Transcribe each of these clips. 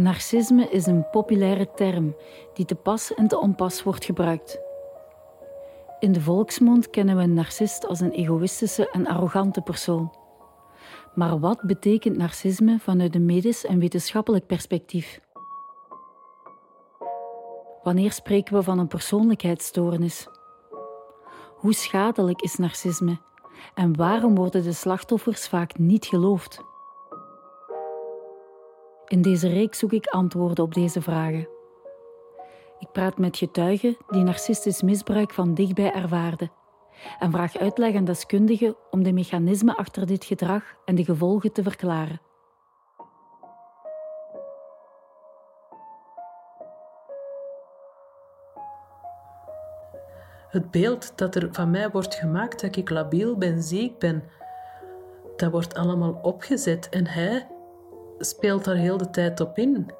Narcisme is een populaire term die te pas en te onpas wordt gebruikt. In de volksmond kennen we een narcist als een egoïstische en arrogante persoon. Maar wat betekent narcisme vanuit een medisch en wetenschappelijk perspectief? Wanneer spreken we van een persoonlijkheidsstoornis? Hoe schadelijk is narcisme en waarom worden de slachtoffers vaak niet geloofd? In deze reeks zoek ik antwoorden op deze vragen. Ik praat met getuigen die narcistisch misbruik van dichtbij ervaarden en vraag uitleg aan deskundigen om de mechanismen achter dit gedrag en de gevolgen te verklaren. Het beeld dat er van mij wordt gemaakt dat ik labiel ben, ziek ben, dat wordt allemaal opgezet en hij speelt daar heel de tijd op in.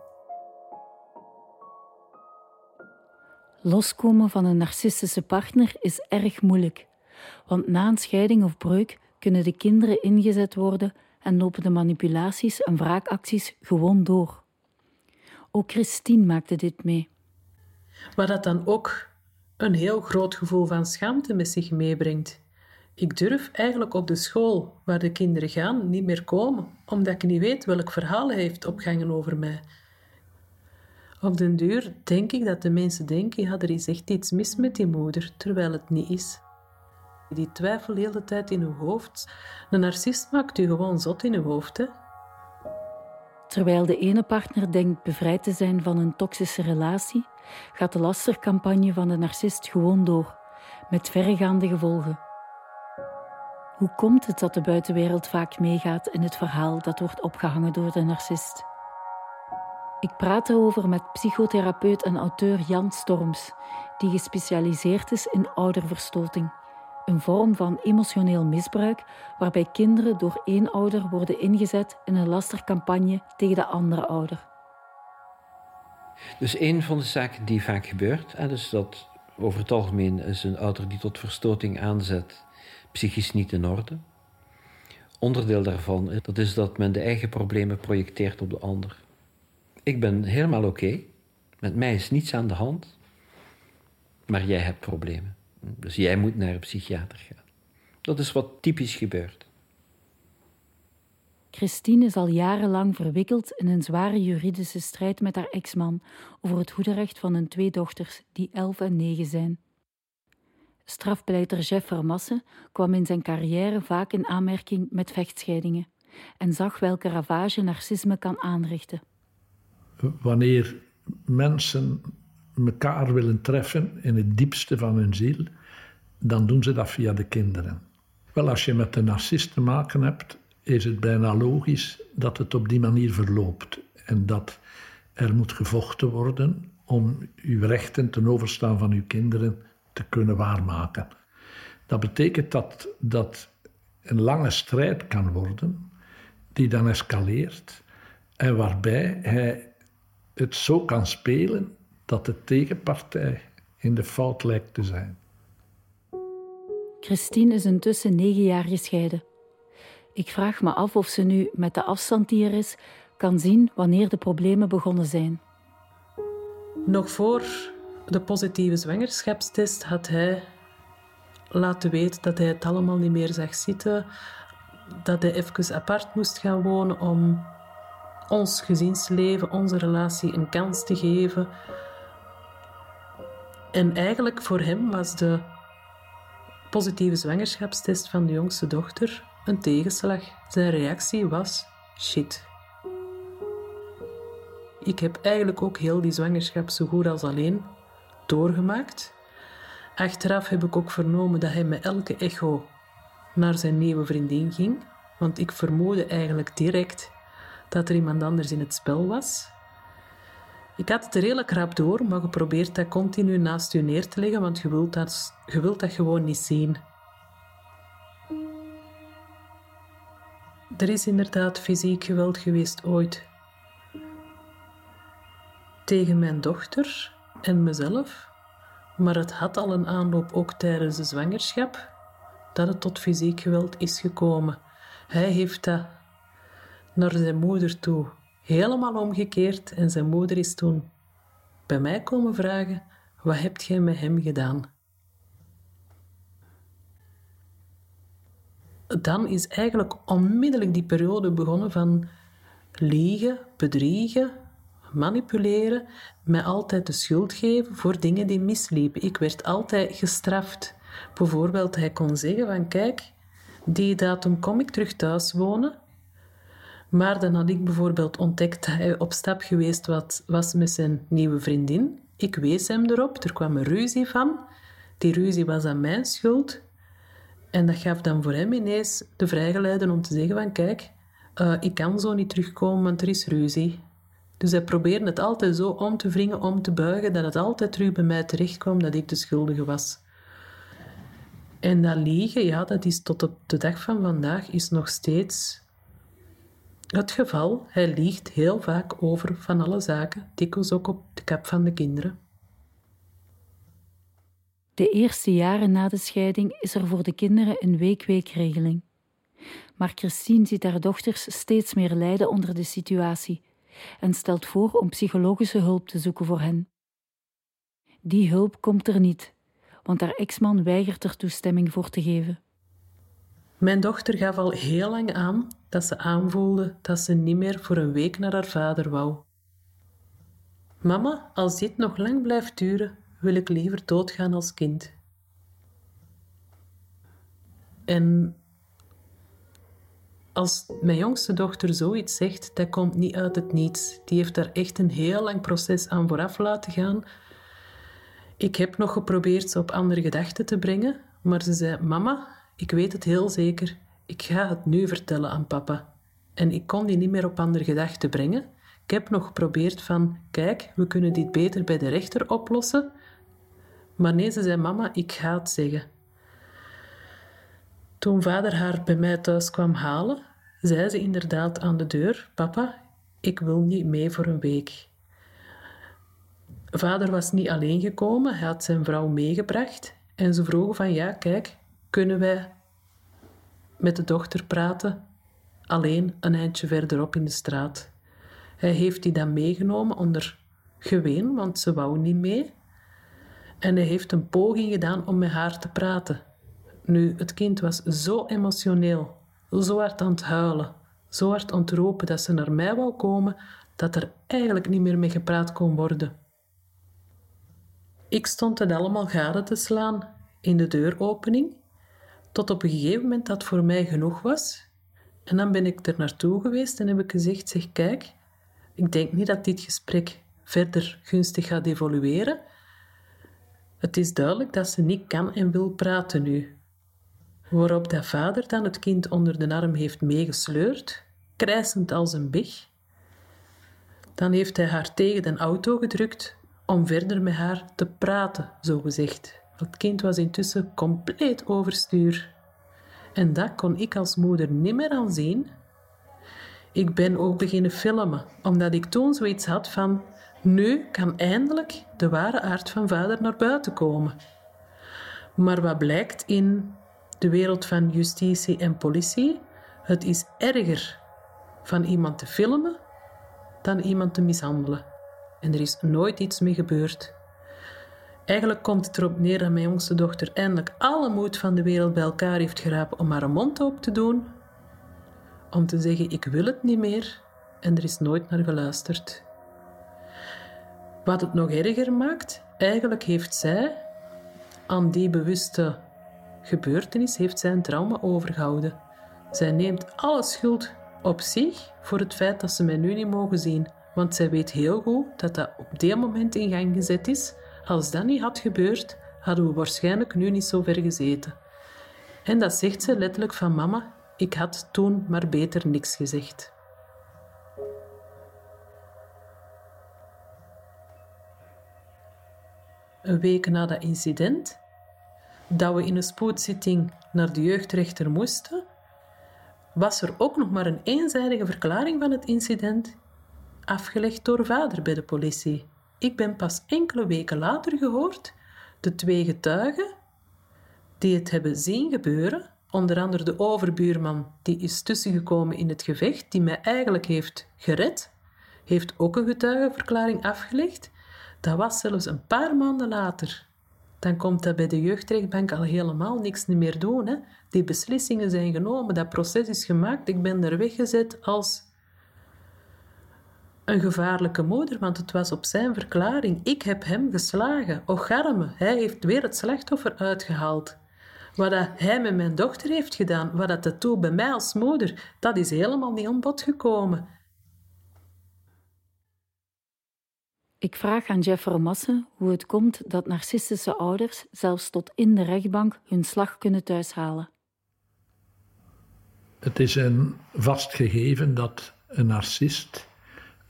Loskomen van een narcistische partner is erg moeilijk, want na een scheiding of breuk kunnen de kinderen ingezet worden en lopen de manipulaties en wraakacties gewoon door. Ook Christine maakte dit mee. Maar dat dan ook een heel groot gevoel van schaamte met zich meebrengt. Ik durf eigenlijk op de school waar de kinderen gaan niet meer komen, omdat ik niet weet welk verhaal hij heeft opgehangen over mij. Op den duur denk ik dat de mensen denken, ja, er is echt iets mis met die moeder, terwijl het niet is. Die twijfel de hele tijd in uw hoofd. Een narcist maakt u gewoon zot in uw hoofd, hè. Terwijl de ene partner denkt bevrijd te zijn van een toxische relatie, gaat de lastercampagne van de narcist gewoon door, met verregaande gevolgen. Hoe komt het dat de buitenwereld vaak meegaat in het verhaal dat wordt opgehangen door de narcist? Ik praat erover met psychotherapeut en auteur Jan Storms, die gespecialiseerd is in ouderverstoting, een vorm van emotioneel misbruik waarbij kinderen door één ouder worden ingezet in een lastercampagne tegen de andere ouder. Dus een van de zaken die vaak gebeurt, is dat over het algemeen is een ouder die tot verstoting aanzet, psychisch niet in orde. Onderdeel daarvan dat is dat men de eigen problemen projecteert op de ander. Ik ben helemaal oké, met mij is niets aan de hand, maar jij hebt problemen. Dus jij moet naar een psychiater gaan. Dat is wat typisch gebeurt. Christine is al jarenlang verwikkeld in een zware juridische strijd met haar ex-man over het hoederecht van hun twee dochters, die elf en negen zijn. Strafpleiter Jeff Vermassen kwam in zijn carrière vaak in aanmerking met vechtscheidingen en zag welke ravage narcisme kan aanrichten. Wanneer mensen elkaar willen treffen in het diepste van hun ziel, dan doen ze dat via de kinderen. Wel, als je met een narcist te maken hebt, is het bijna logisch dat het op die manier verloopt. En dat er moet gevochten worden om uw rechten ten overstaan van uw kinderen te kunnen waarmaken. Dat betekent dat dat een lange strijd kan worden, die dan escaleert en waarbij hij het zo kan spelen dat de tegenpartij in de fout lijkt te zijn. Christine is intussen negen jaar gescheiden. Ik vraag me af of ze nu, met de afstand die er is, kan zien wanneer de problemen begonnen zijn. Nog voor de positieve zwangerschapstest had hij laten weten dat hij het allemaal niet meer zag zitten, dat hij even apart moest gaan wonen om ons gezinsleven, onze relatie een kans te geven. En eigenlijk voor hem was de positieve zwangerschapstest van de jongste dochter een tegenslag. Zijn reactie was shit. Ik heb eigenlijk ook heel die zwangerschap zo goed als alleen doorgemaakt. Achteraf heb ik ook vernomen dat hij met elke echo naar zijn nieuwe vriendin ging, want ik vermoedde eigenlijk direct dat er iemand anders in het spel was. Ik had het er redelijk rap door, maar geprobeerd dat continu naast u neer te leggen, want je wilt dat, je wilt dat gewoon niet zien. Er is inderdaad fysiek geweld geweest ooit. Tegen mijn dochter en mezelf. Maar het had al een aanloop ook tijdens de zwangerschap dat het tot fysiek geweld is gekomen. Hij heeft dat naar zijn moeder toe helemaal omgekeerd en zijn moeder is toen bij mij komen vragen: Wat hebt jij met hem gedaan? Dan is eigenlijk onmiddellijk die periode begonnen van liegen, bedriegen, manipuleren, mij altijd de schuld geven voor dingen die misliepen. Ik werd altijd gestraft. Bijvoorbeeld, hij kon zeggen van kijk, die datum kom ik terug thuis wonen. Maar dan had ik bijvoorbeeld ontdekt dat hij op stap geweest was met zijn nieuwe vriendin. Ik wees hem erop, er kwam een ruzie van. Die ruzie was aan mijn schuld. En dat gaf dan voor hem ineens de vrijgeleide om te zeggen van kijk, uh, ik kan zo niet terugkomen, want er is ruzie. Dus hij probeerde het altijd zo om te wringen, om te buigen, dat het altijd terug bij mij terecht kwam dat ik de schuldige was. En dat liegen, ja, dat is tot op de dag van vandaag is nog steeds het geval. Hij liegt heel vaak over van alle zaken, dikwijls ook op de kap van de kinderen. De eerste jaren na de scheiding is er voor de kinderen een week-weekregeling. Maar Christine ziet haar dochters steeds meer lijden onder de situatie en stelt voor om psychologische hulp te zoeken voor hen. Die hulp komt er niet, want haar ex-man weigert er toestemming voor te geven. Mijn dochter gaf al heel lang aan dat ze aanvoelde dat ze niet meer voor een week naar haar vader wou. Mama, als dit nog lang blijft duren, wil ik liever doodgaan als kind. En als mijn jongste dochter zoiets zegt, dat komt niet uit het niets. Die heeft daar echt een heel lang proces aan vooraf laten gaan. Ik heb nog geprobeerd ze op andere gedachten te brengen, maar ze zei: Mama, ik weet het heel zeker. Ik ga het nu vertellen aan papa. En ik kon die niet meer op andere gedachten brengen. Ik heb nog geprobeerd van: Kijk, we kunnen dit beter bij de rechter oplossen. Maar nee, ze zei: Mama, ik ga het zeggen. Toen vader haar bij mij thuis kwam halen, zei ze inderdaad aan de deur: Papa, ik wil niet mee voor een week. Vader was niet alleen gekomen, hij had zijn vrouw meegebracht en ze vroegen van ja, kijk, kunnen wij met de dochter praten, alleen een eindje verderop in de straat. Hij heeft die dan meegenomen onder geween, want ze wou niet mee. En hij heeft een poging gedaan om met haar te praten. Nu, het kind was zo emotioneel, zo hard aan het huilen, zo hard roepen dat ze naar mij wou komen, dat er eigenlijk niet meer mee gepraat kon worden. Ik stond het allemaal gade te slaan in de deuropening, tot op een gegeven moment dat voor mij genoeg was. En dan ben ik er naartoe geweest en heb ik gezegd, zeg kijk, ik denk niet dat dit gesprek verder gunstig gaat evolueren. Het is duidelijk dat ze niet kan en wil praten nu. Waarop de vader dan het kind onder de arm heeft meegesleurd, krijsend als een big. Dan heeft hij haar tegen de auto gedrukt om verder met haar te praten, zo gezegd. Het kind was intussen compleet overstuur. En dat kon ik als moeder niet meer aanzien. Ik ben ook beginnen filmen, omdat ik toen zoiets had van... Nu kan eindelijk de ware aard van vader naar buiten komen. Maar wat blijkt in de wereld van justitie en politie. Het is erger van iemand te filmen dan iemand te mishandelen. En er is nooit iets mee gebeurd. Eigenlijk komt het erop neer dat mijn jongste dochter eindelijk alle moed van de wereld bij elkaar heeft gerapen om haar mond open te doen, om te zeggen: Ik wil het niet meer, en er is nooit naar geluisterd. Wat het nog erger maakt, eigenlijk heeft zij aan die bewuste gebeurtenis heeft zij een trauma overgehouden. Zij neemt alle schuld op zich voor het feit dat ze mij nu niet mogen zien, want zij weet heel goed dat dat op dit moment in gang gezet is. Als dat niet had gebeurd, hadden we waarschijnlijk nu niet zo ver gezeten. En dat zegt ze letterlijk van mama, ik had toen maar beter niks gezegd. Een week na dat incident dat we in een spoedzitting naar de jeugdrechter moesten, was er ook nog maar een eenzijdige verklaring van het incident, afgelegd door vader bij de politie. Ik ben pas enkele weken later gehoord de twee getuigen die het hebben zien gebeuren, onder andere de overbuurman die is tussengekomen in het gevecht, die mij eigenlijk heeft gered, heeft ook een getuigenverklaring afgelegd. Dat was zelfs een paar maanden later. Dan komt dat bij de jeugdrechtbank al helemaal niks meer doen. Hè? Die beslissingen zijn genomen, dat proces is gemaakt. Ik ben er weggezet als een gevaarlijke moeder, want het was op zijn verklaring. Ik heb hem geslagen. Och arme, hij heeft weer het slachtoffer uitgehaald. Wat hij met mijn dochter heeft gedaan, wat dat toe bij mij als moeder, dat is helemaal niet aan bod gekomen. Ik vraag aan Jeff Romasse hoe het komt dat narcistische ouders zelfs tot in de rechtbank hun slag kunnen thuishalen. Het is een vast gegeven dat een narcist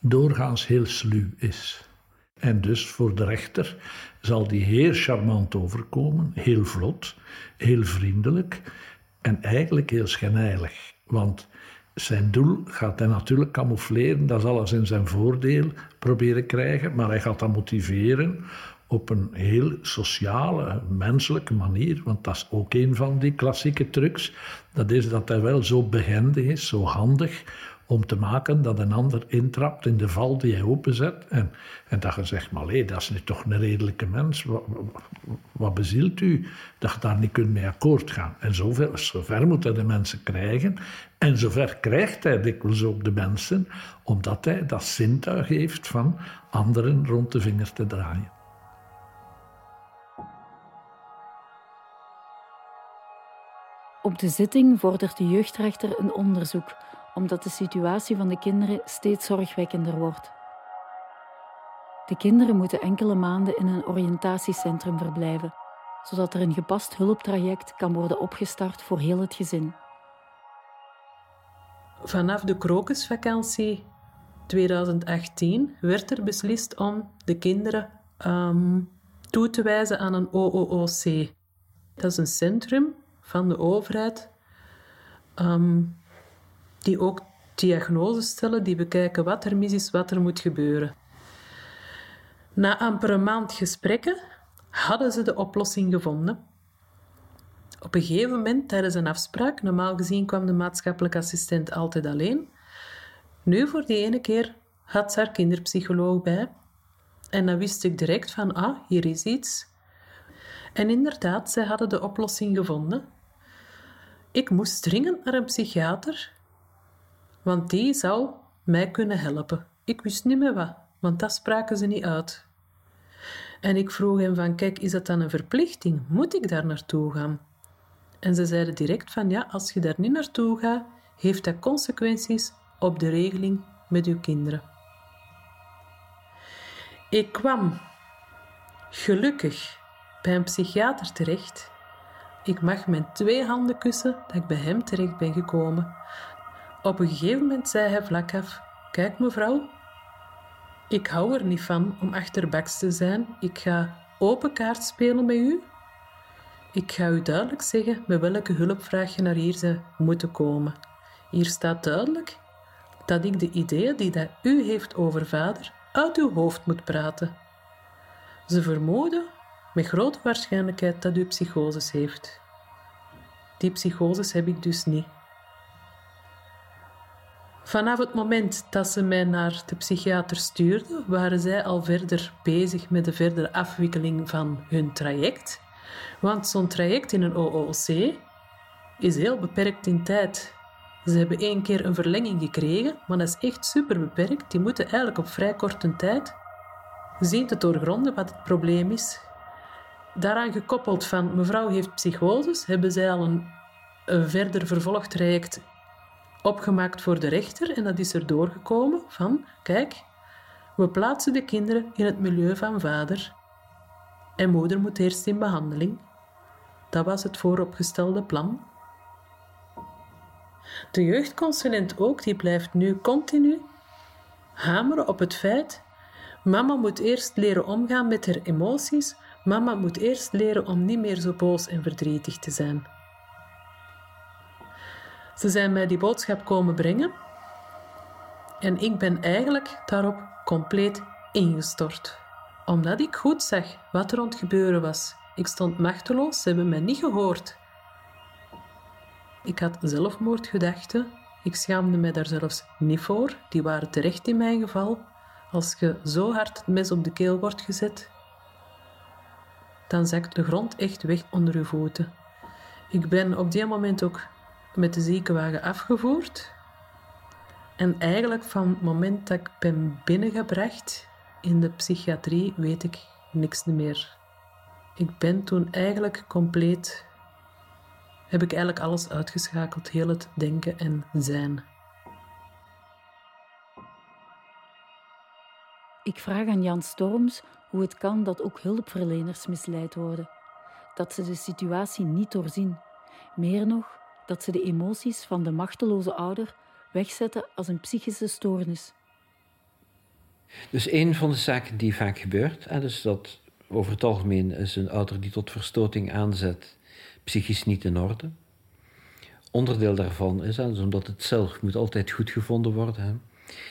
doorgaans heel sluw is. En dus voor de rechter zal die heel charmant overkomen, heel vlot, heel vriendelijk en eigenlijk heel schijnheilig. Want zijn doel gaat hij natuurlijk camoufleren, dat zal alles in zijn voordeel proberen krijgen, maar hij gaat dat motiveren op een heel sociale, menselijke manier, want dat is ook een van die klassieke trucs. Dat is dat hij wel zo behendig is, zo handig, om te maken dat een ander intrapt in de val die hij openzet. En, en dat je zegt, maar hé, dat is nu toch een redelijke mens. Wat, bezielt u dat je daar niet kunt mee akkoord gaan? En zover moet hij de mensen krijgen. En zover krijgt hij dikwijls ook de mensen, omdat hij dat zintuig heeft van anderen rond de vinger te draaien. Op de zitting vordert de jeugdrechter een onderzoek omdat de situatie van de kinderen steeds zorgwekkender wordt. De kinderen moeten enkele maanden in een oriëntatiecentrum verblijven, zodat er een gepast hulptraject kan worden opgestart voor heel het gezin. Vanaf de krokusvakantie 2018 werd er beslist om de kinderen um, toe te wijzen aan een OOOC. Dat is een centrum van de overheid um, die ook diagnoses stellen, die bekijken wat er mis is, wat er moet gebeuren. Na amper een maand gesprekken hadden ze de oplossing gevonden. Op een gegeven moment, tijdens een afspraak, normaal gezien kwam de maatschappelijk assistent altijd alleen. Nu, voor die ene keer, had ze haar kinderpsycholoog bij. En dan wist ik direct van, ah, hier is iets. En inderdaad, zij hadden de oplossing gevonden. Ik moest dringend naar een psychiater want die zou mij kunnen helpen. Ik wist niet meer wat, want dat spraken ze niet uit. En ik vroeg hem van, kijk, is dat dan een verplichting? Moet ik daar naartoe gaan? En ze zeiden direct van, ja, als je daar niet naartoe gaat, heeft dat consequenties op de regeling met uw kinderen. Ik kwam gelukkig bij een psychiater terecht. Ik mag mijn twee handen kussen dat ik bij hem terecht ben gekomen. Op een gegeven moment zei hij vlak af: Kijk, mevrouw, ik hou er niet van om achterbaks te zijn. Ik ga open kaart spelen met u. Ik ga u duidelijk zeggen met welke hulpvraag je naar hier zou moeten komen. Hier staat duidelijk dat ik de ideeën die dat u heeft over vader uit uw hoofd moet praten. Ze vermoeden met grote waarschijnlijkheid dat u psychoses heeft. Die psychoses heb ik dus niet. Vanaf het moment dat ze mij naar de psychiater stuurden, waren zij al verder bezig met de verdere afwikkeling van hun traject. Want zo'n traject in een OOC is heel beperkt in tijd. Ze hebben één keer een verlenging gekregen, maar dat is echt super beperkt. Die moeten eigenlijk op vrij korte tijd zien te doorgronden wat het probleem is. Daaraan gekoppeld van mevrouw heeft psychoses, hebben zij al een, een verder vervolgtraject opgemaakt voor de rechter en dat is er doorgekomen van, kijk, we plaatsen de kinderen in het milieu van vader en moeder moet eerst in behandeling. Dat was het vooropgestelde plan. De jeugdconsulent ook, die blijft nu continu hameren op het feit Mama moet eerst leren omgaan met haar emoties. Mama moet eerst leren om niet meer zo boos en verdrietig te zijn. Ze zijn mij die boodschap komen brengen en ik ben eigenlijk daarop compleet ingestort. Omdat ik goed zag wat er rond gebeuren was. Ik stond machteloos, ze hebben mij niet gehoord. Ik had zelfmoordgedachten Ik schaamde mij daar zelfs niet voor, die waren terecht in mijn geval. Als je zo hard het mes op de keel wordt gezet, dan zakt de grond echt weg onder je voeten. Ik ben op die moment ook met de ziekenwagen afgevoerd. En eigenlijk van het moment dat ik ben binnengebracht in de psychiatrie weet ik niks meer. Ik ben toen eigenlijk compleet, heb ik eigenlijk alles uitgeschakeld, heel het denken en zijn. Ik vraag aan Jan Storms hoe het kan dat ook hulpverleners misleid worden. Dat ze de situatie niet doorzien. Meer nog, dat ze de emoties van de machteloze ouder wegzetten als een psychische stoornis. Dus een van de zaken die vaak gebeurt, dus dat over het algemeen is een ouder die tot verstoting aanzet, psychisch niet in orde. Onderdeel daarvan is, dus omdat het zelf moet altijd goed gevonden worden, hè,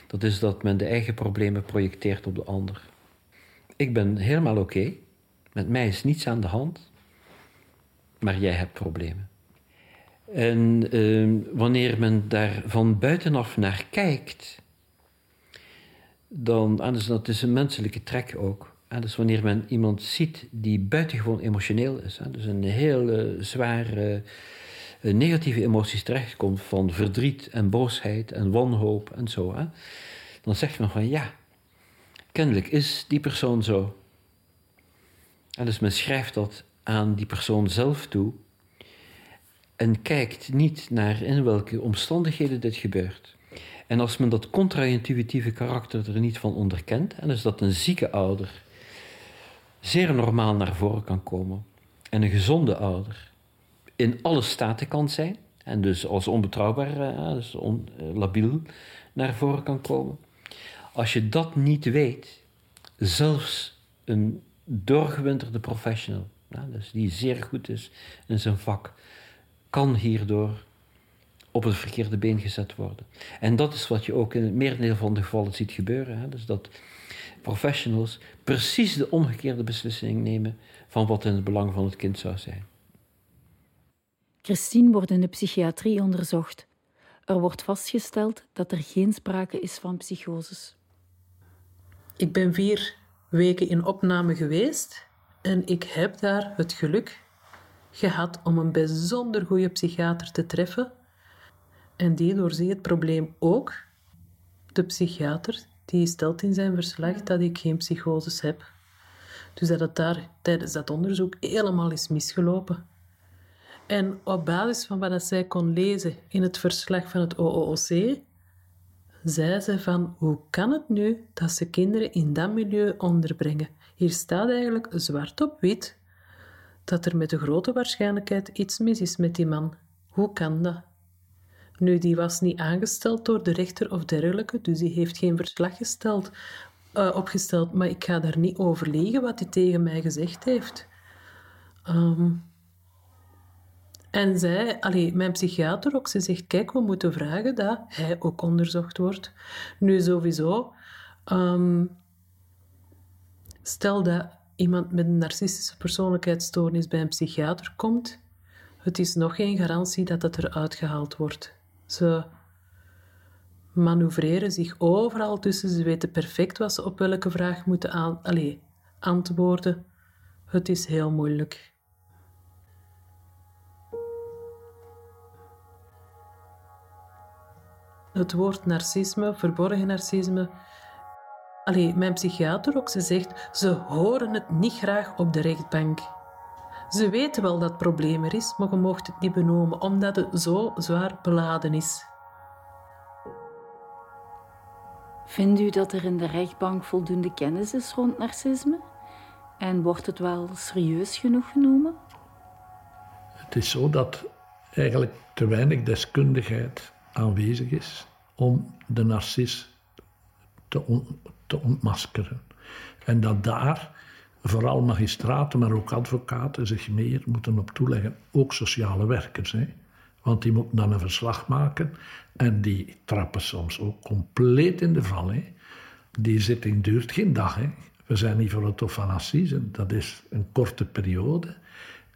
dat is dat men de eigen problemen projecteert op de ander. Ik ben helemaal oké, met mij is niets aan de hand, maar jij hebt problemen. En uh, wanneer men daar van buitenaf naar kijkt, dan, ah, dus dat is een menselijke trek ook. Dus wanneer men iemand ziet die buitengewoon emotioneel is, dus een heel zware eh, negatieve emoties terechtkomt van verdriet en boosheid en wanhoop en zo, dan zegt men van ja, kennelijk is die persoon zo. En dus men schrijft dat aan die persoon zelf toe en kijkt niet naar in welke omstandigheden dit gebeurt. En als men dat contra-intuïtieve karakter er niet van onderkent, en dus dat een zieke ouder zeer normaal naar voren kan komen en een gezonde ouder in alle staten kan zijn, en dus als onbetrouwbaar, eh, dus on, eh, labiel naar voren kan komen. Als je dat niet weet, zelfs een doorgewinterde professional, dus die zeer goed is in zijn vak, kan hierdoor op het verkeerde been gezet worden. En dat is wat je ook in het merendeel van de gevallen ziet gebeuren. Hè? Dus dat professionals precies de omgekeerde beslissing nemen van wat in het belang van het kind zou zijn. Christine wordt in de psychiatrie onderzocht. Er wordt vastgesteld dat er geen sprake is van psychoses. Ik ben vier weken in opname geweest en ik heb daar het geluk gehad om een bijzonder goede psychiater te treffen. En die doorziet het probleem ook. De psychiater die stelt in zijn verslag dat ik geen psychoses heb. Dus dat het daar tijdens dat onderzoek helemaal is misgelopen. En op basis van wat zij kon lezen in het verslag van het OOC, zei ze van hoe kan het nu dat ze kinderen in dat milieu onderbrengen? Hier staat eigenlijk zwart op wit dat er met de grote waarschijnlijkheid iets mis is met die man. Hoe kan dat? Nu, die was niet aangesteld door de rechter of dergelijke, dus die heeft geen verslag gesteld, uh, opgesteld, maar ik ga daar niet over liegen wat hij tegen mij gezegd heeft. Um, en zij, allee, mijn psychiater ook, ze zegt, kijk, we moeten vragen dat hij ook onderzocht wordt. Nu sowieso, um, stel dat iemand met een narcistische persoonlijkheidsstoornis bij een psychiater komt, het is nog geen garantie dat het eruit gehaald wordt. Ze manoeuvreren zich overal tussen, ze weten perfect wat ze op welke vraag moeten aan, allez, antwoorden. Het is heel moeilijk. Het woord narcisme, verborgen narcisme, Allee, mijn psychiater ook, ze zegt, ze horen het niet graag op de rechtbank. Ze weten wel dat het probleem er is, maar je mocht het niet benoemen, omdat het zo zwaar beladen is. Vindt u dat er in de rechtbank voldoende kennis is rond narcisme? En wordt het wel serieus genoeg genomen? Het is zo dat eigenlijk te weinig deskundigheid aanwezig is om de narcis te, te ontmaskeren. En dat daar vooral magistraten, maar ook advocaten zich meer moeten op toeleggen. Ook sociale werkers. Hè? Want die moeten dan een verslag maken en die trappen soms ook compleet in de val. Hè? Die zitting duurt geen dag. Hè? We zijn niet voor het Hof van Assise, dat is een korte periode.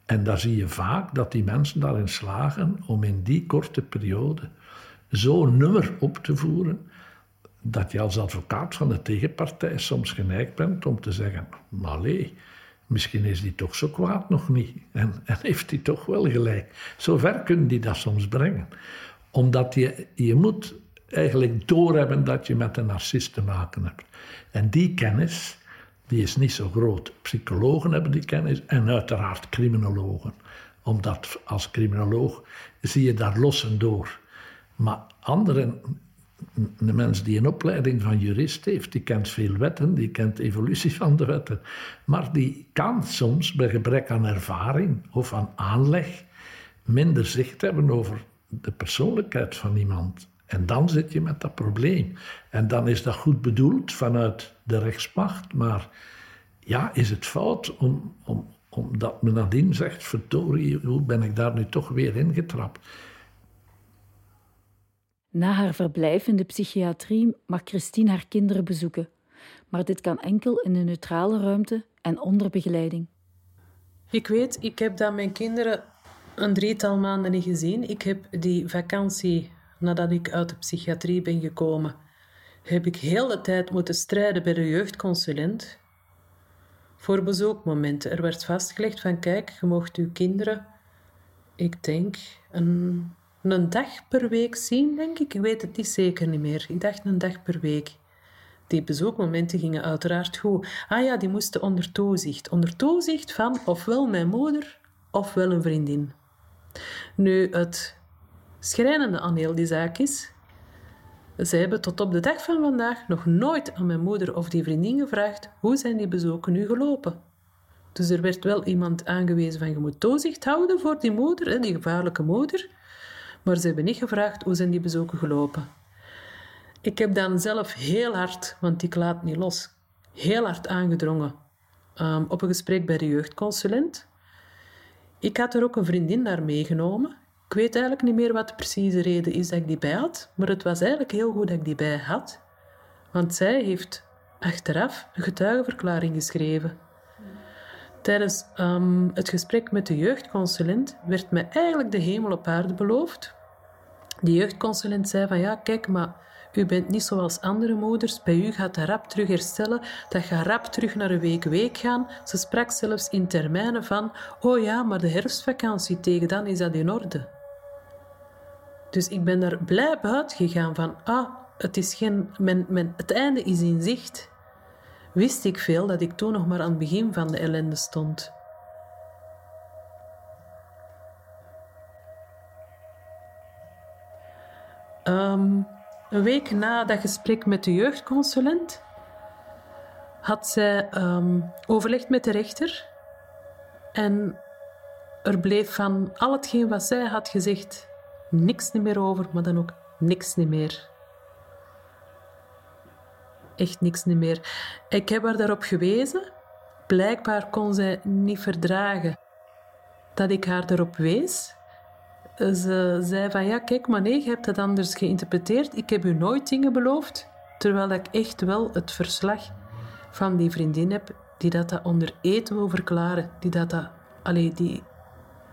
En daar zie je vaak dat die mensen daarin slagen om in die korte periode zo'n nummer op te voeren dat je als advocaat van de tegenpartij soms geneigd bent om te zeggen: maar nee, misschien is die toch zo kwaad nog niet. En, en heeft hij toch wel gelijk. Zover kunnen die dat soms brengen. Omdat je, je moet eigenlijk doorhebben dat je met een narcist te maken hebt. En die kennis, die is niet zo groot. Psychologen hebben die kennis en uiteraard criminologen. Omdat als criminoloog zie je daar lossen door. Maar anderen een mens die een opleiding van jurist heeft, die kent veel wetten, die kent de evolutie van de wetten. Maar die kan soms bij gebrek aan ervaring of aan aanleg minder zicht hebben over de persoonlijkheid van iemand. En dan zit je met dat probleem. En dan is dat goed bedoeld vanuit de rechtsmacht, maar ja, is het fout om, om, omdat men nadien zegt: verdorie, hoe ben ik daar nu toch weer ingetrapt? Na haar verblijf in de psychiatrie mag Christine haar kinderen bezoeken, maar dit kan enkel in een neutrale ruimte en onder begeleiding. Ik weet, ik heb dat mijn kinderen een drietal maanden niet gezien. Ik heb die vakantie, nadat ik uit de psychiatrie ben gekomen, heb ik heel de tijd moeten strijden bij de jeugdconsulent voor bezoekmomenten. Er werd vastgelegd van kijk, je mocht uw kinderen, ik denk, een een dag per week zien, denk ik. Ik weet het niet zeker niet meer. Ik dacht een dag per week. Die bezoekmomenten gingen uiteraard goed. Ah ja, die moesten onder toezicht. Onder toezicht van ofwel mijn moeder ofwel een vriendin. Nu, het schrijnende aan heel die zaak is... Ze hebben tot op de dag van vandaag nog nooit aan mijn moeder of die vriendin gevraagd hoe zijn die bezoeken nu gelopen. Dus er werd wel iemand aangewezen van je moet toezicht houden voor die moeder, die gevaarlijke moeder. Maar ze hebben niet gevraagd hoe zijn die bezoeken gelopen. Ik heb dan zelf heel hard, want ik laat niet los, heel hard aangedrongen um, op een gesprek bij de jeugdconsulent. Ik had er ook een vriendin naar meegenomen. Ik weet eigenlijk niet meer wat de precieze reden is dat ik die bij had, maar het was eigenlijk heel goed dat ik die bij had, want zij heeft achteraf een getuigenverklaring geschreven. Tijdens um, het gesprek met de jeugdconsulent werd mij eigenlijk de hemel op aarde beloofd. De jeugdconsulent zei van ja, kijk, maar u bent niet zoals andere moeders. Bij u gaat dat rap terug herstellen. Dat gaat rap terug naar een week-week gaan. Ze sprak zelfs in termijnen van oh ja, maar de herfstvakantie tegen dan is dat in orde. Dus ik ben daar blij buiten gegaan van ah, het, is geen, mijn, mijn, het einde is in zicht wist ik veel dat ik toen nog maar aan het begin van de ellende stond. Ehm, een week na dat gesprek met de jeugdconsulent had zij um, overlegd met de rechter en er bleef van al hetgeen wat zij had gezegd niks meer over, maar dan ook niks meer echt niks meer. Ik heb haar daarop gewezen. Blijkbaar kon zij niet verdragen dat ik haar daarop wees. Ze zei van ja, kijk maar nee, je hebt dat anders geïnterpreteerd. Ik heb u nooit dingen beloofd. Terwijl ik echt wel het verslag van die vriendin heb die dat, dat onder eten wil verklaren. Die dat, dat allee, die,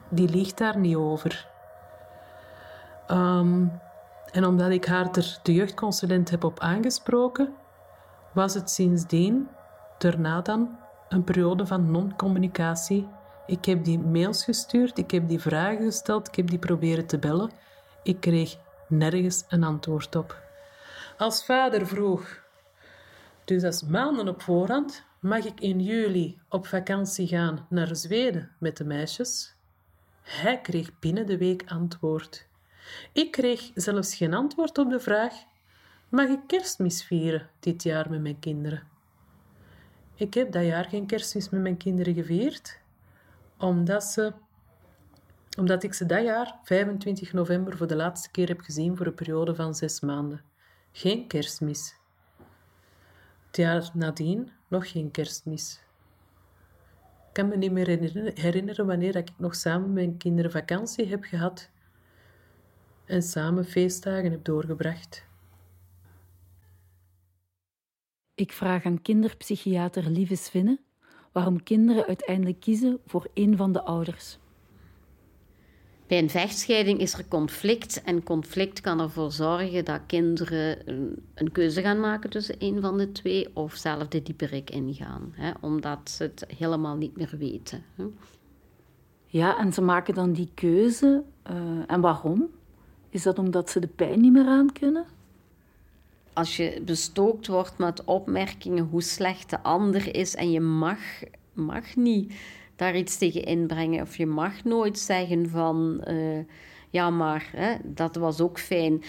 die liegt daar niet over. Ehm, en omdat ik haar er de jeugdconsulent heb op aangesproken, was het sindsdien, daarna dan, een periode van non-communicatie. Ik heb die mails gestuurd, ik heb die vragen gesteld, ik heb die proberen te bellen. Ik kreeg nergens een antwoord op. Als vader vroeg, dus is maanden op voorhand, mag ik in juli op vakantie gaan naar Zweden met de meisjes? Hij kreeg binnen de week antwoord. Ik kreeg zelfs geen antwoord op de vraag Mag ik kerstmis vieren dit jaar met mijn kinderen? Ik heb dat jaar geen kerstmis met mijn kinderen gevierd, omdat, ze, omdat ik ze dat jaar, 25 november, voor de laatste keer heb gezien voor een periode van zes maanden. Geen kerstmis. Het jaar nadien nog geen kerstmis. Ik kan me niet meer herinneren wanneer ik nog samen met mijn kinderen vakantie heb gehad en samen feestdagen heb doorgebracht. Ik vraag aan kinderpsychiater Lieve Svinne waarom kinderen uiteindelijk kiezen voor een van de ouders. Bij een vechtscheiding is er conflict en conflict kan ervoor zorgen dat kinderen een, keuze gaan maken tussen een van de twee of zelf de dieperik ingaan, hè, omdat ze het helemaal niet meer weten. Hè. Ja, en ze maken dan die keuze. Uh, en waarom? Is dat omdat ze de pijn niet meer aan kunnen? Als je bestookt wordt met opmerkingen hoe slecht de ander is en je mag, mag niet daar iets tegen inbrengen. Of je mag nooit zeggen van, uh, ja maar, hè, dat was ook fijn.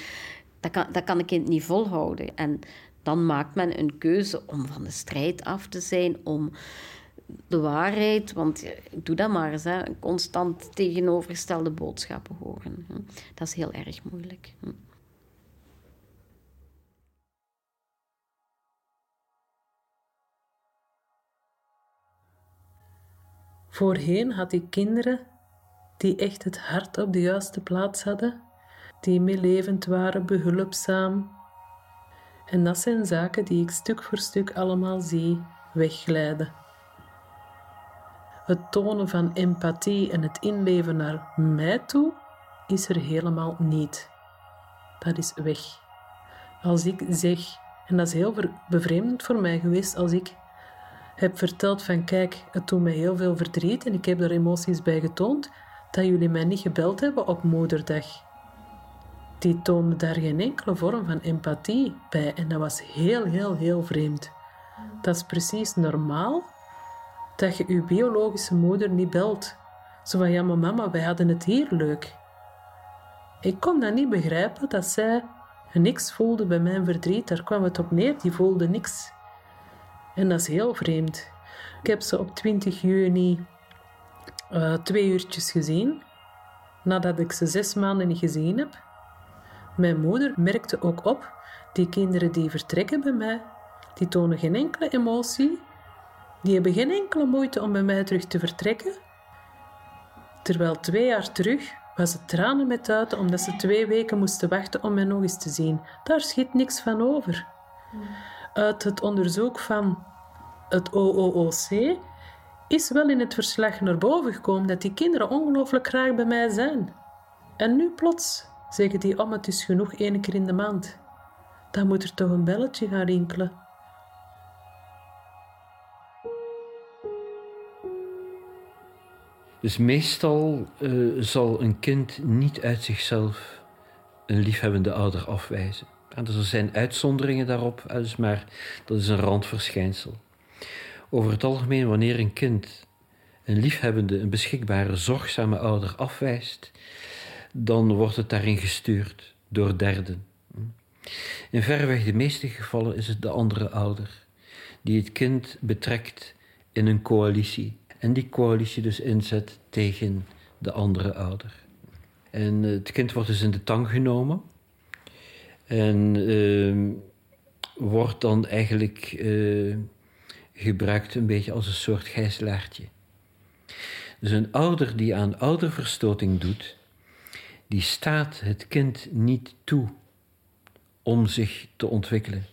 Dat kan, dat kan een kind niet volhouden. En dan maakt men een keuze om van de strijd af te zijn, om de waarheid, want doe dat maar eens, hè, constant tegenovergestelde boodschappen horen. Dat is heel erg moeilijk. Voorheen had ik kinderen die echt het hart op de juiste plaats hadden, die meelevend waren, behulpzaam. En dat zijn zaken die ik stuk voor stuk allemaal zie wegglijden. Het tonen van empathie en het inleven naar mij toe is er helemaal niet. Dat is weg. Als ik zeg, en dat is heel bevreemdend voor mij geweest, als ik heb verteld van kijk, het doet mij heel veel verdriet en ik heb er emoties bij getoond, dat jullie mij niet gebeld hebben op moederdag. Die toonden daar geen enkele vorm van empathie bij en dat was heel, heel, heel vreemd. Dat is precies normaal dat je je biologische moeder niet belt. Zo van ja, maar mama, wij hadden het hier leuk. Ik kon dat niet begrijpen dat zij niks voelde bij mijn verdriet. Daar kwam het op neer, die voelde niks. En dat is heel vreemd. Ik heb ze op 20 juni uh, twee uurtjes gezien, nadat ik ze zes maanden niet gezien heb. Mijn moeder merkte ook op, die kinderen die vertrekken bij mij, die tonen geen enkele emotie, die hebben geen enkele moeite om bij mij terug te vertrekken. Terwijl twee jaar terug was het tranen met uiten omdat ze twee weken moesten wachten om mij nog eens te zien. Daar schiet niks van over. Uit het onderzoek van het OOOC is wel in het verslag naar boven gekomen dat die kinderen ongelooflijk graag bij mij zijn. En nu plots zeggen die om het is genoeg één keer in de maand. Dan moet er toch een belletje gaan rinkelen. Dus meestal uh, zal een kind niet uit zichzelf een liefhebbende ouder afwijzen. En dus er zijn uitzonderingen daarop, dus maar dat is een randverschijnsel. Over het algemeen, wanneer een kind een liefhebbende, een beschikbare, zorgzame ouder afwijst, dan wordt het daarin gestuurd door derden. In verreweg de meeste gevallen is het de andere ouder die het kind betrekt in een coalitie en die coalitie dus inzet tegen de andere ouder. En het kind wordt dus in de tang genomen en uh, wordt dan eigenlijk uh, gebruikt een beetje als een soort gijzelaartje. Dus een ouder die aan ouderverstoting doet, die staat het kind niet toe om zich te ontwikkelen.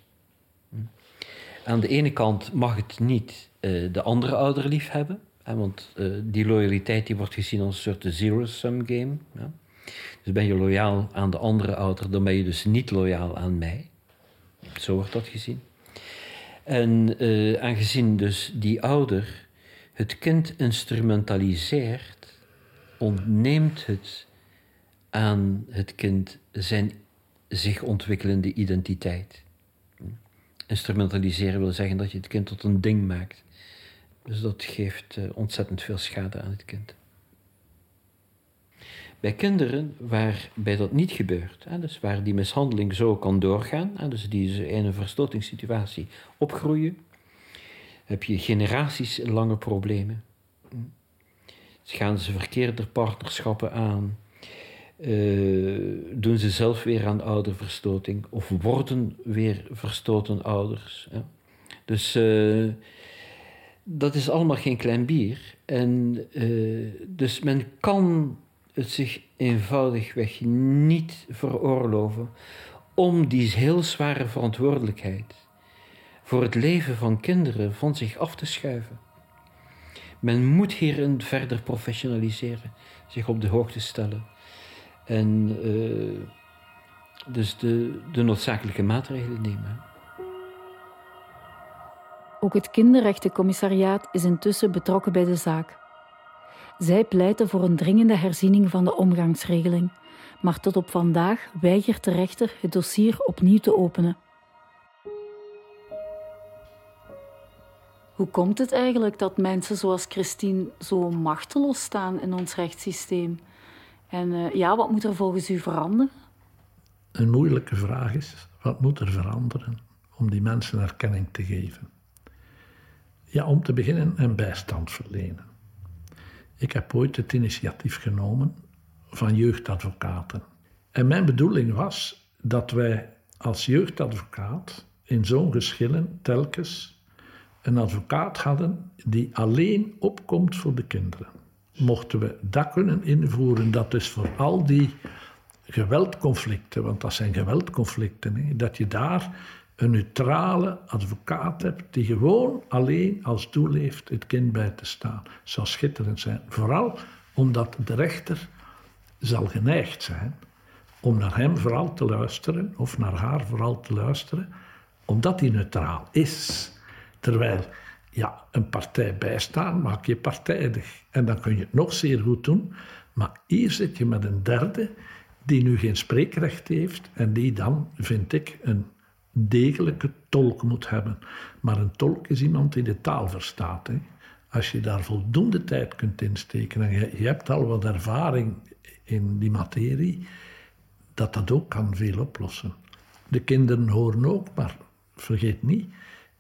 Aan de ene kant mag het niet uh, de andere ouder lief hebben, hè, want uh, die loyaliteit die wordt gezien als een soort zero-sum game. Ja. Dus ben je loyaal aan de andere ouder, dan ben je dus niet loyaal aan mij. Zo wordt dat gezien. En uh, aangezien dus die ouder het kind instrumentaliseert, ontneemt het aan het kind zijn zich ontwikkelende identiteit. Instrumentaliseren wil zeggen dat je het kind tot een ding maakt. Dus dat geeft uh, ontzettend veel schade aan het kind. Bij kinderen waarbij dat niet gebeurt, hè, dus waar die mishandeling zo kan doorgaan, hè, dus die in een verstotingssituatie opgroeien, heb je generaties lange problemen. Dus gaan ze verkeerde partnerschappen aan, uh, doen ze zelf weer aan ouderverstoting of worden weer verstoten ouders. Hè. Dus uh, dat is allemaal geen klein bier. En uh, dus men kan het zich eenvoudigweg niet veroorloven om die heel zware verantwoordelijkheid voor het leven van kinderen van zich af te schuiven. Men moet hierin verder professionaliseren, zich op de hoogte stellen En uh, dus de, de noodzakelijke maatregelen nemen. Ook het kinderrechtencommissariaat is intussen betrokken bij de zaak. Zij pleiten voor een dringende herziening van de omgangsregeling, maar tot op vandaag weigert de rechter het dossier opnieuw te openen. Hoe komt het eigenlijk dat mensen zoals Christine zo machteloos staan in ons rechtssysteem? En uh, ja, wat moet er volgens u veranderen? Een moeilijke vraag is: wat moet er veranderen om die mensen erkenning te geven? Ja, om te beginnen een bijstand verlenen. Ik heb ooit het initiatief genomen van jeugdadvocaten. En mijn bedoeling was dat wij als jeugdadvocaat in zo'n geschillen telkens een advocaat hadden die alleen opkomt voor de kinderen. Mochten we dat kunnen invoeren, dat is voor al die geweldconflicten, want dat zijn geweldconflicten, hè, dat je daar een neutrale advocaat hebt die gewoon alleen als doel heeft het kind bij te staan. Zou schitterend zijn. Vooral omdat de rechter zal geneigd zijn om naar hem vooral te luisteren, of naar haar vooral te luisteren, omdat hij neutraal is. Terwijl, ja, een partij bijstaan maak je partijdig. En dan kun je het nog zeer goed doen, maar hier zit je met een derde die nu geen spreekrecht heeft en die dan, vind ik, een degelijke tolk moet hebben. Maar een tolk is iemand die de taal verstaat. Hè. Als je daar voldoende tijd kunt insteken en je, je hebt al wat ervaring in die materie, dat dat ook kan veel oplossen. De kinderen horen ook, maar vergeet niet,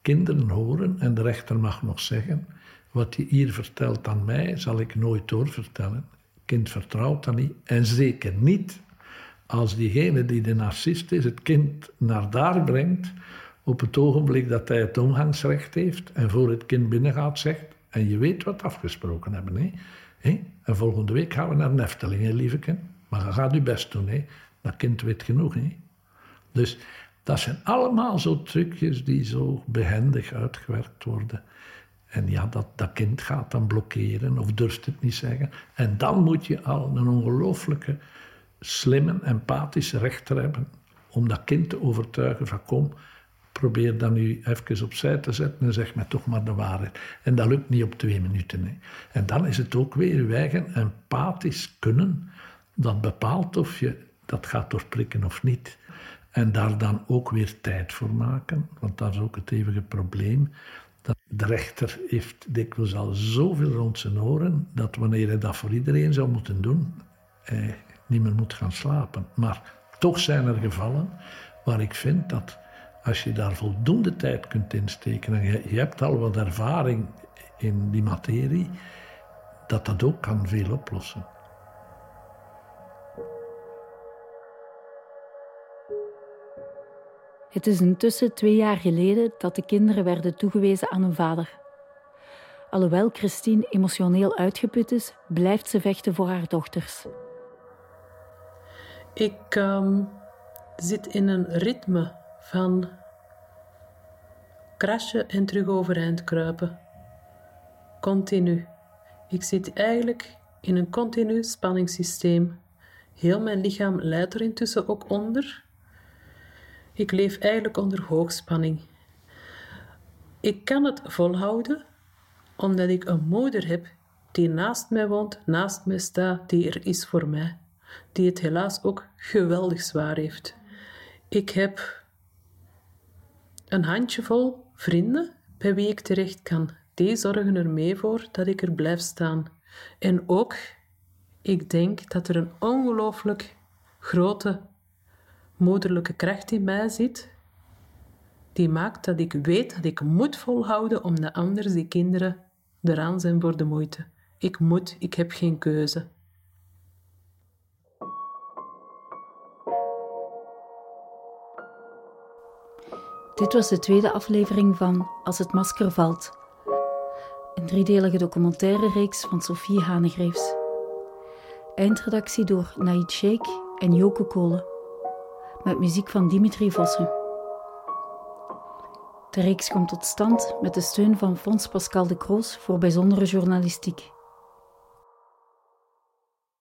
kinderen horen en de rechter mag nog zeggen, wat je hier vertelt aan mij, zal ik nooit doorvertellen. Kind vertrouwt dat niet en zeker niet als diegene die de narcist is het kind naar daar brengt, op het ogenblik dat hij het omgangsrecht heeft en voor het kind binnengaat zegt, en je weet wat afgesproken hebben, hè? En volgende week gaan we naar Neftelingen, lieve kind. Maar je gaat je best doen, hè? Dat kind weet genoeg, hè? Dus dat zijn allemaal zo trucjes die zo behendig uitgewerkt worden. En ja, dat, dat kind gaat dan blokkeren of durft het niet zeggen. En dan moet je al een ongelooflijke slimme, empathische rechter hebben om dat kind te overtuigen van kom, probeer dat nu even opzij te zetten en zeg mij toch maar de waarheid. En dat lukt niet op twee minuten. Hè. En dan is het ook weer uw eigen empathisch kunnen dat bepaalt of je dat gaat doorprikken of niet. En daar dan ook weer tijd voor maken, want dat is ook het eeuwige probleem. Dat de rechter heeft dikwijls al zoveel rond zijn oren, dat wanneer hij dat voor iedereen zou moeten doen, eh, niet meer moet gaan slapen. Maar toch zijn er gevallen waar ik vind dat als je daar voldoende tijd kunt insteken en je, je hebt al wat ervaring in die materie, dat dat ook kan veel oplossen. Het is intussen twee jaar geleden dat de kinderen werden toegewezen aan hun vader. Alhoewel Christine emotioneel uitgeput is, blijft ze vechten voor haar dochters. Ik ehm, zit in een ritme van crashen en terug overeind kruipen. Continu. Ik zit eigenlijk in een continu spanningssysteem. Heel mijn lichaam leidt er intussen ook onder. Ik leef eigenlijk onder hoogspanning. Ik kan het volhouden omdat ik een moeder heb die naast mij woont, naast mij staat, die er is voor mij die het helaas ook geweldig zwaar heeft. Ik heb een handjevol vrienden bij wie ik terecht kan. Die zorgen er mee voor dat ik er blijf staan. En ook, ik denk dat er een ongelooflijk grote moederlijke kracht in mij zit, die maakt dat ik weet dat ik moet volhouden omdat anders die kinderen eraan zijn voor de moeite. Ik moet, ik heb geen keuze. Dit was de tweede aflevering van Als het masker valt. Een driedelige documentaire reeks van Sophie Hanegreefs. Eindredactie door Naid Sheikh en Joke Kolen. Met muziek van Dimitri Vossen. De reeks komt tot stand met de steun van Fonds Pascal de Kroos voor bijzondere journalistiek.